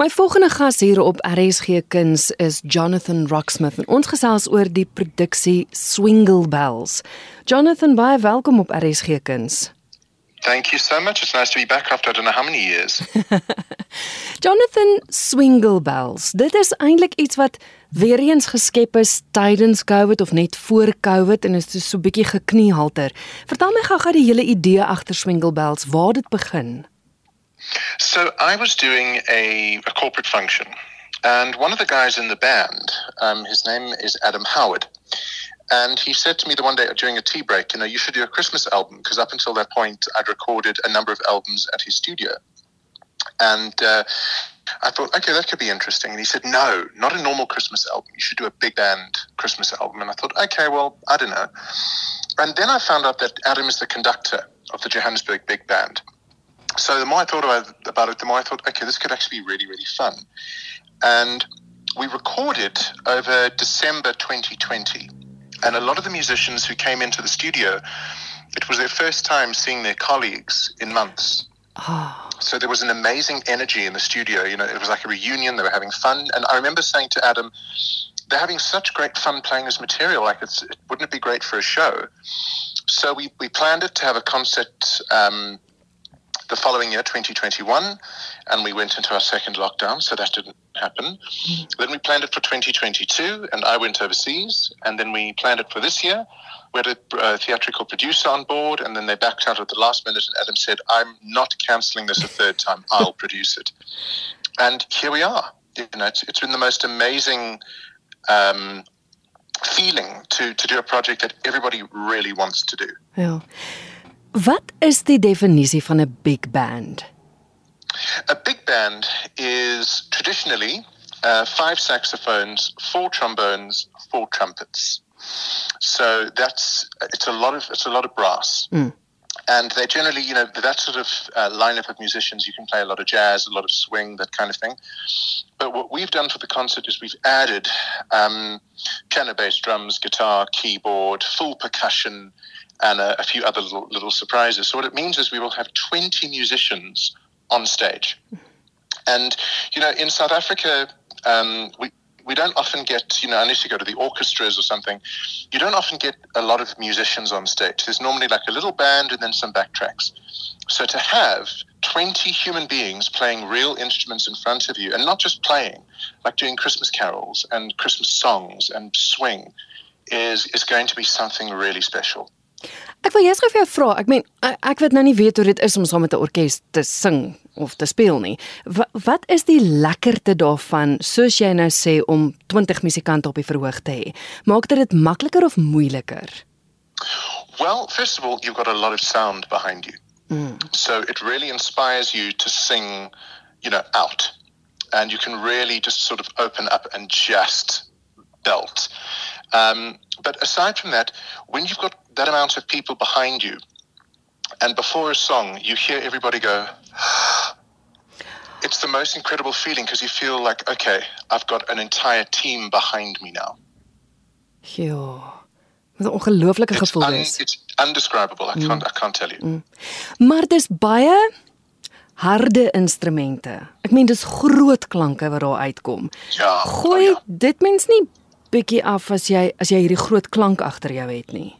My volgende gas hier op RSG Kuns is Jonathan Rocksmith en ons gesels oor die produksie Swingle Bells. Jonathan, baie welkom op RSG Kuns. Thank you so much. It's nice to be back after I don't know how many years. Jonathan Swingle Bells. Dit is eintlik iets wat weer eens geskep is tydens COVID of net voor COVID en is so 'n bietjie gekniehalter. Vertel my gou-gou die hele idee agter Swingle Bells, waar dit begin. So I was doing a, a corporate function, and one of the guys in the band, um, his name is Adam Howard, and he said to me the one day during a tea break, you know, you should do a Christmas album because up until that point I'd recorded a number of albums at his studio, and. Uh, I thought, okay, that could be interesting. And he said, no, not a normal Christmas album. You should do a big band Christmas album. And I thought, okay, well, I don't know. And then I found out that Adam is the conductor of the Johannesburg Big Band. So the more I thought about, about it, the more I thought, okay, this could actually be really, really fun. And we recorded over December 2020. And a lot of the musicians who came into the studio, it was their first time seeing their colleagues in months. Oh. So there was an amazing energy in the studio. You know, it was like a reunion. They were having fun. And I remember saying to Adam, they're having such great fun playing this material. Like, it's, it, wouldn't it be great for a show? So we, we planned it to have a concert um, the following year, 2021, and we went into our second lockdown, so that didn't happen. Mm. Then we planned it for 2022, and I went overseas, and then we planned it for this year. We had a uh, theatrical producer on board, and then they backed out at the last minute, and Adam said, I'm not cancelling this a third time, I'll produce it. And here we are. You know, it's, it's been the most amazing um, feeling to, to do a project that everybody really wants to do. Yeah. Wat is die definisie van 'n big band? A big band is traditionally uh, five saxophones, four trombones, four trumpets. So that's it's a lot of it's a lot of brass. Mm. And they generally, you know, that sort of uh, lineup of musicians, you can play a lot of jazz, a lot of swing, that kind of thing. But what we've done for the concert is we've added um, piano bass, drums, guitar, keyboard, full percussion, and a, a few other little, little surprises. So what it means is we will have 20 musicians on stage. And, you know, in South Africa, um, we, we don't often get, you know, unless you go to the orchestras or something, you don't often get a lot of musicians on stage. There's normally like a little band and then some backtracks. So to have 20 human beings playing real instruments in front of you and not just playing, like doing Christmas carols and Christmas songs and swing, is, is going to be something really special. Ek wil jous gou vir jou vra. Ek meen ek weet nou nie weet hoe dit is om saam met 'n orkes te sing of te speel nie. Wat, wat is die lekkerte daarvan soos jy nou sê om 20 musikante op die verhoog te hê? Maak dit dit makliker of moeiliker? Well, first of all, you've got a lot of sound behind you. Mm. So it really inspires you to sing, you know, out. And you can really just sort of open up and just belt. Um, but aside from that, when you've got that amount of people behind you, and before a song, you hear everybody go, it's the most incredible feeling because you feel like, okay, I've got an entire team behind me now. Ja. Wat 'n ongelooflike gevoel is. It's undescribable. I can't mm. I can't tell you. Mm. Maar dis baie harde instrumente. Ek meen dis groot klanke wat daar uitkom. Ja. Gooi oh ja. dit mens nie bietjie af as jy as jy hierdie groot klank agter jou het nie.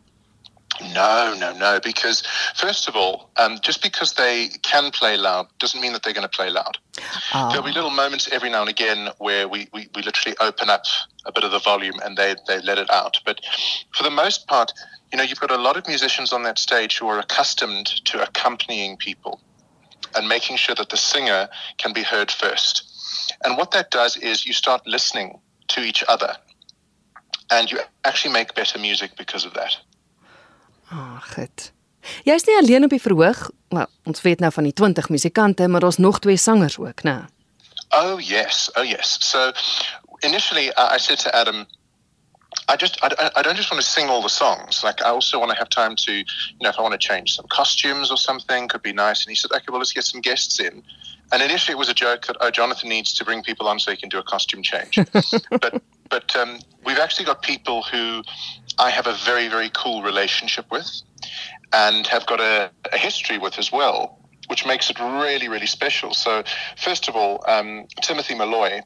No, no, no. Because first of all, um, just because they can play loud doesn't mean that they're going to play loud. Oh. There'll be little moments every now and again where we, we, we literally open up a bit of the volume and they, they let it out. But for the most part, you know, you've got a lot of musicians on that stage who are accustomed to accompanying people and making sure that the singer can be heard first. And what that does is you start listening to each other and you actually make better music because of that. Ag, dit. Jy's nie alleen op die verhoog. Well, ons weet nou van die 20 musikante, maar daar's nog twee sangers ook, né? Oh yes, oh yes. So initially uh, I said to Adam I just I, I don't just want to sing all the songs. Like I also want to have time to, you know, if I want to change some costumes or something, could be nice. And he said, okay, well, let's get some guests in. And initially, it was a joke that oh, Jonathan needs to bring people on so he can do a costume change. but but um, we've actually got people who I have a very very cool relationship with, and have got a, a history with as well. which makes it really, really special. So, first of all, um, Timothy Moloi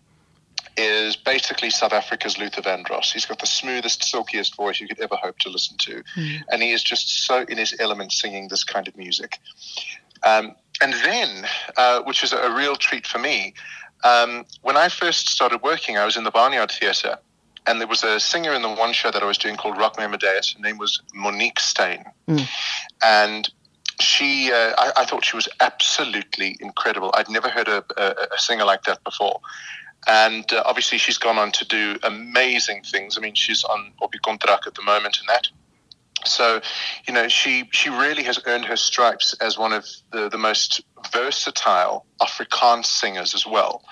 is basically South Africa's Luther Vandross. He's got the smoothest, silkiest voice you could ever hope to listen to. Mm. And he is just so in his element singing this kind of music. Um, and then, uh, which is a real treat for me, um, when I first started working, I was in the Barnyard Theatre. And there was a singer in the one show that I was doing called Rock Me Amadeus. Her name was Monique Steyn. Mm. And she, uh, I, I, thought she was absolutely incredible. I'd never heard a, a, a singer like that before. And uh, obviously, she's gone on to do amazing things. I mean, she's on Obi Kontrak at the moment and that. So, you know, she she really has earned her stripes as one of the, the most versatile Afrikaans singers as well.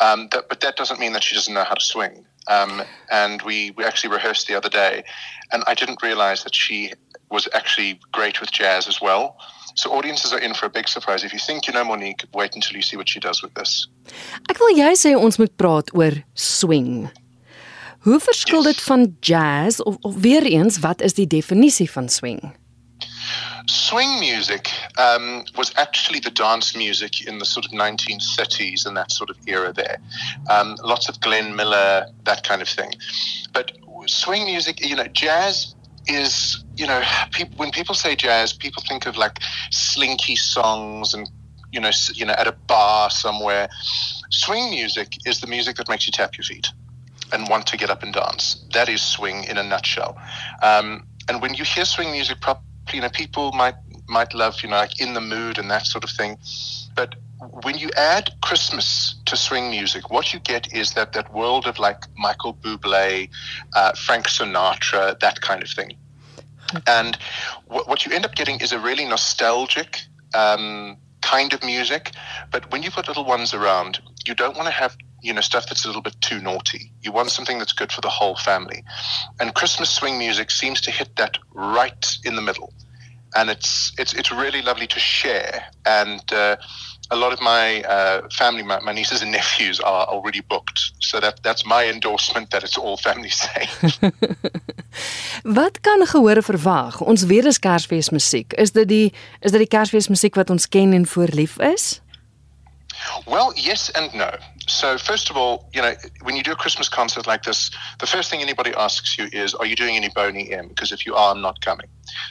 Um, that, but that doesn't mean that she doesn't know how to swing. Um, and we, we actually rehearsed the other day, and I didn't realize that she was actually great with jazz as well. So audiences are in for a big surprise. If you think you know Monique, wait until you see what she does with this. Ek wil jy sê ons moet praat oor swing. Hoe verskil dit van jazz of, of weer eens wat is die definisie van swing? Swing music um, was actually the dance music in the sort of 1930s and that sort of era there. Um, lots of Glenn Miller, that kind of thing. But swing music, you know, jazz is you know people, when people say jazz people think of like slinky songs and you know you know at a bar somewhere swing music is the music that makes you tap your feet and want to get up and dance that is swing in a nutshell um, and when you hear swing music properly you know people might might love you know like in the mood and that sort of thing but when you add Christmas to swing music, what you get is that that world of like Michael Bublé, uh, Frank Sinatra, that kind of thing. And what you end up getting is a really nostalgic um, kind of music. But when you've got little ones around, you don't want to have you know stuff that's a little bit too naughty. You want something that's good for the whole family. And Christmas swing music seems to hit that right in the middle. And it's it's it's really lovely to share and. Uh, a lot of my uh, family, my, my, nieces and nephews, are already booked. So that that's my endorsement that it's all family safe. wat kan gehoor verwag? Ons weet dis Kersfees musiek. Is dit die is dit die Kersfees musiek wat ons ken en voorlief is? Well, yes and no. So, first of all, you know, when you do a Christmas concert like this, the first thing anybody asks you is, Are you doing any Boney M? Because if you are, I'm not coming.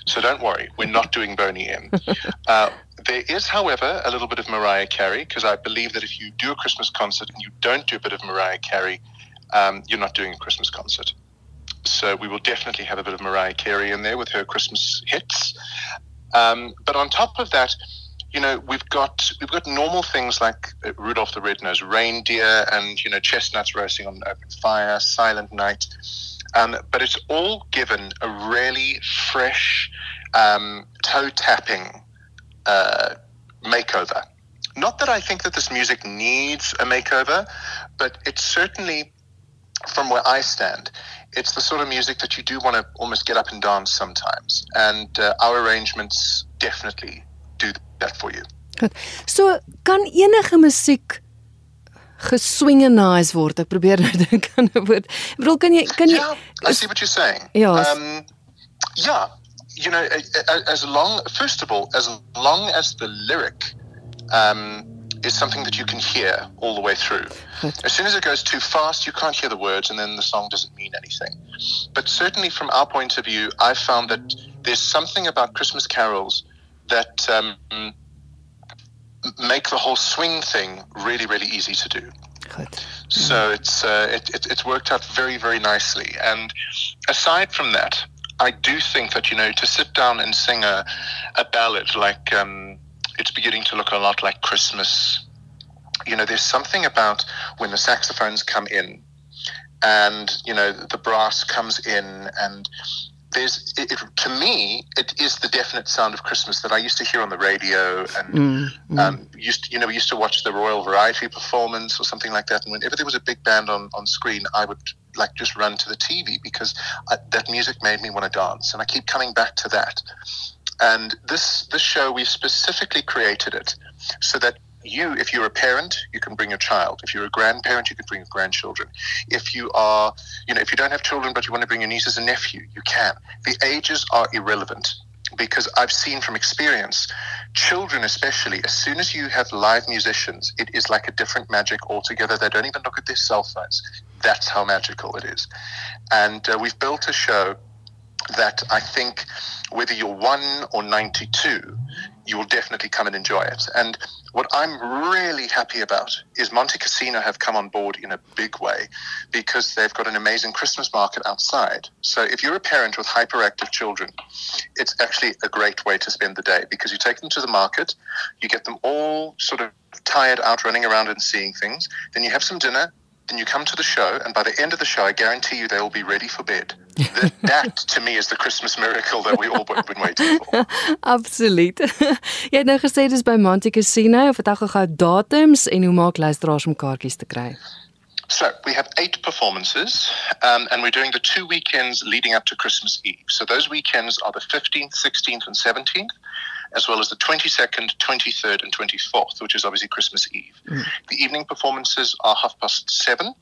So, don't worry, we're not doing Boney M. Uh, there is, however, a little bit of Mariah Carey, because I believe that if you do a Christmas concert and you don't do a bit of Mariah Carey, um, you're not doing a Christmas concert. So, we will definitely have a bit of Mariah Carey in there with her Christmas hits. Um, but on top of that, you know, we've got we've got normal things like uh, Rudolph the Red-Nosed Reindeer and you know chestnuts roasting on an open fire, Silent Night, um, but it's all given a really fresh, um, toe-tapping uh, makeover. Not that I think that this music needs a makeover, but it's certainly, from where I stand, it's the sort of music that you do want to almost get up and dance sometimes. And uh, our arrangements definitely do that for you. Goed. So kan enige musiek geswingenize word. Ek probeer nou dink aan 'n woord. Ek bedoel kan jy kan jy yeah, I see what you're saying. Ja. Um yeah, you know as long first of all as long as the lyric um is something that you can hear all the way through. Good. As soon as it goes too fast, you can't hear the words, and then the song doesn't mean anything. But certainly, from our point of view, I've found that there's something about Christmas carols that um, make the whole swing thing really, really easy to do. Good. So it's uh, it, it, it's worked out very, very nicely. And aside from that, I do think that you know to sit down and sing a, a ballad like um, it's beginning to look a lot like Christmas. You know, there's something about when the saxophones come in, and you know the brass comes in, and there's it, it, to me it is the definite sound of Christmas that I used to hear on the radio and mm, mm. Um, used to, you know we used to watch the Royal Variety performance or something like that and whenever there was a big band on on screen I would like just run to the TV because I, that music made me want to dance and I keep coming back to that and this this show we specifically created it so that you, if you're a parent, you can bring a child. If you're a grandparent, you can bring grandchildren. If you are, you know, if you don't have children but you want to bring your nieces and nephew, you can. The ages are irrelevant. because I've seen from experience, children especially, as soon as you have live musicians, it is like a different magic altogether. They don't even look at their cell phones. That's how magical it is. And uh, we've built a show that I think whether you're one or 92, you will definitely come and enjoy it. And what I'm really happy about is Montecasino have come on board in a big way because they've got an amazing Christmas market outside. So if you're a parent with hyperactive children, it's actually a great way to spend the day because you take them to the market, you get them all sort of tired out running around and seeing things, then you have some dinner, then you come to the show, and by the end of the show, I guarantee you they will be ready for bed. That, that to me is the Christmas miracle that we all been waiting for. Absoluut. Jy het nou gesê dis by Montecasino, vertel gou datums en hoe maak luisteraars om kaartjies te kry? So we have eight performances, um, and we're doing the two weekends leading up to Christmas Eve. So those weekends are the 15th, 16th, and 17th. as well as the 22nd, 23rd, and 24th, which is obviously Christmas Eve. Mm. The evening performances are half past seven.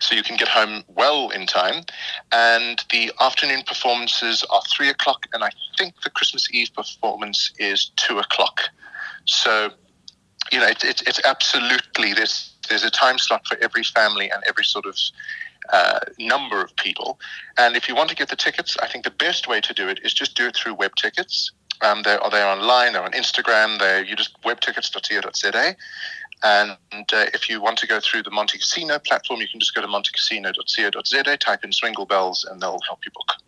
So you can get home well in time. And the afternoon performances are three o'clock, and I think the Christmas Eve performance is two o'clock. So, you know, it, it, it's absolutely there's there's a time slot for every family and every sort of uh, number of people. And if you want to get the tickets, I think the best way to do it is just do it through web tickets. Um, they're, they're online, they're on Instagram, they're, you just webtickets.co.za. And uh, if you want to go through the Montecasino platform, you can just go to montecasino.co.za, type in Swingle Bells, and they'll help you book.